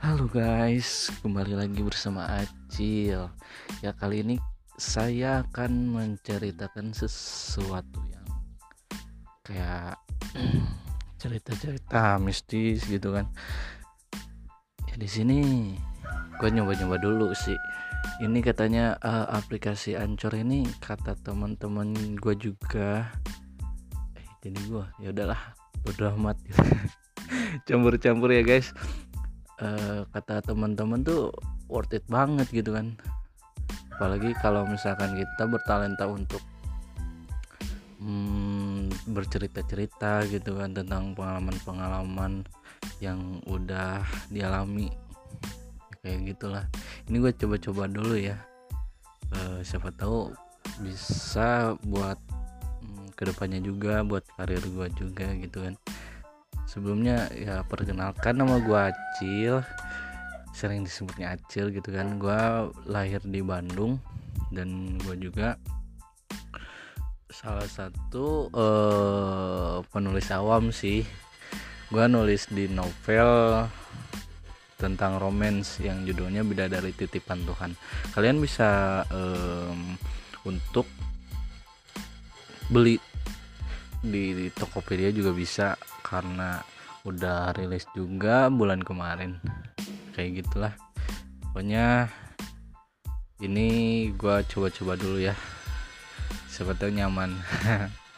guys, kembali lagi bersama Acil. Ya kali ini saya akan menceritakan sesuatu yang kayak cerita-cerita mistis gitu kan. Ya di sini gue nyoba-nyoba dulu sih. Ini katanya uh, aplikasi Ancor ini kata teman-teman gue juga. Eh, jadi gue ya udahlah bodo amat campur-campur ya guys uh, kata teman-teman tuh worth it banget gitu kan. Apalagi kalau misalkan kita bertalenta untuk hmm, bercerita-cerita gitu kan tentang pengalaman-pengalaman yang udah dialami. Kayak gitulah. Ini gue coba-coba dulu ya. Uh, siapa tahu bisa buat hmm, ke depannya juga buat karir gue juga gitu kan sebelumnya ya perkenalkan nama gue Acil. Sering disebutnya Acil gitu kan. Gue lahir di Bandung dan gue juga salah satu uh, penulis awam sih. Gue nulis di novel tentang romance yang judulnya dari Titipan Tuhan. Kalian bisa um, untuk beli di, di Tokopedia juga bisa karena udah rilis juga bulan kemarin. Kayak gitulah. Pokoknya ini gua coba-coba dulu ya. Tahu nyaman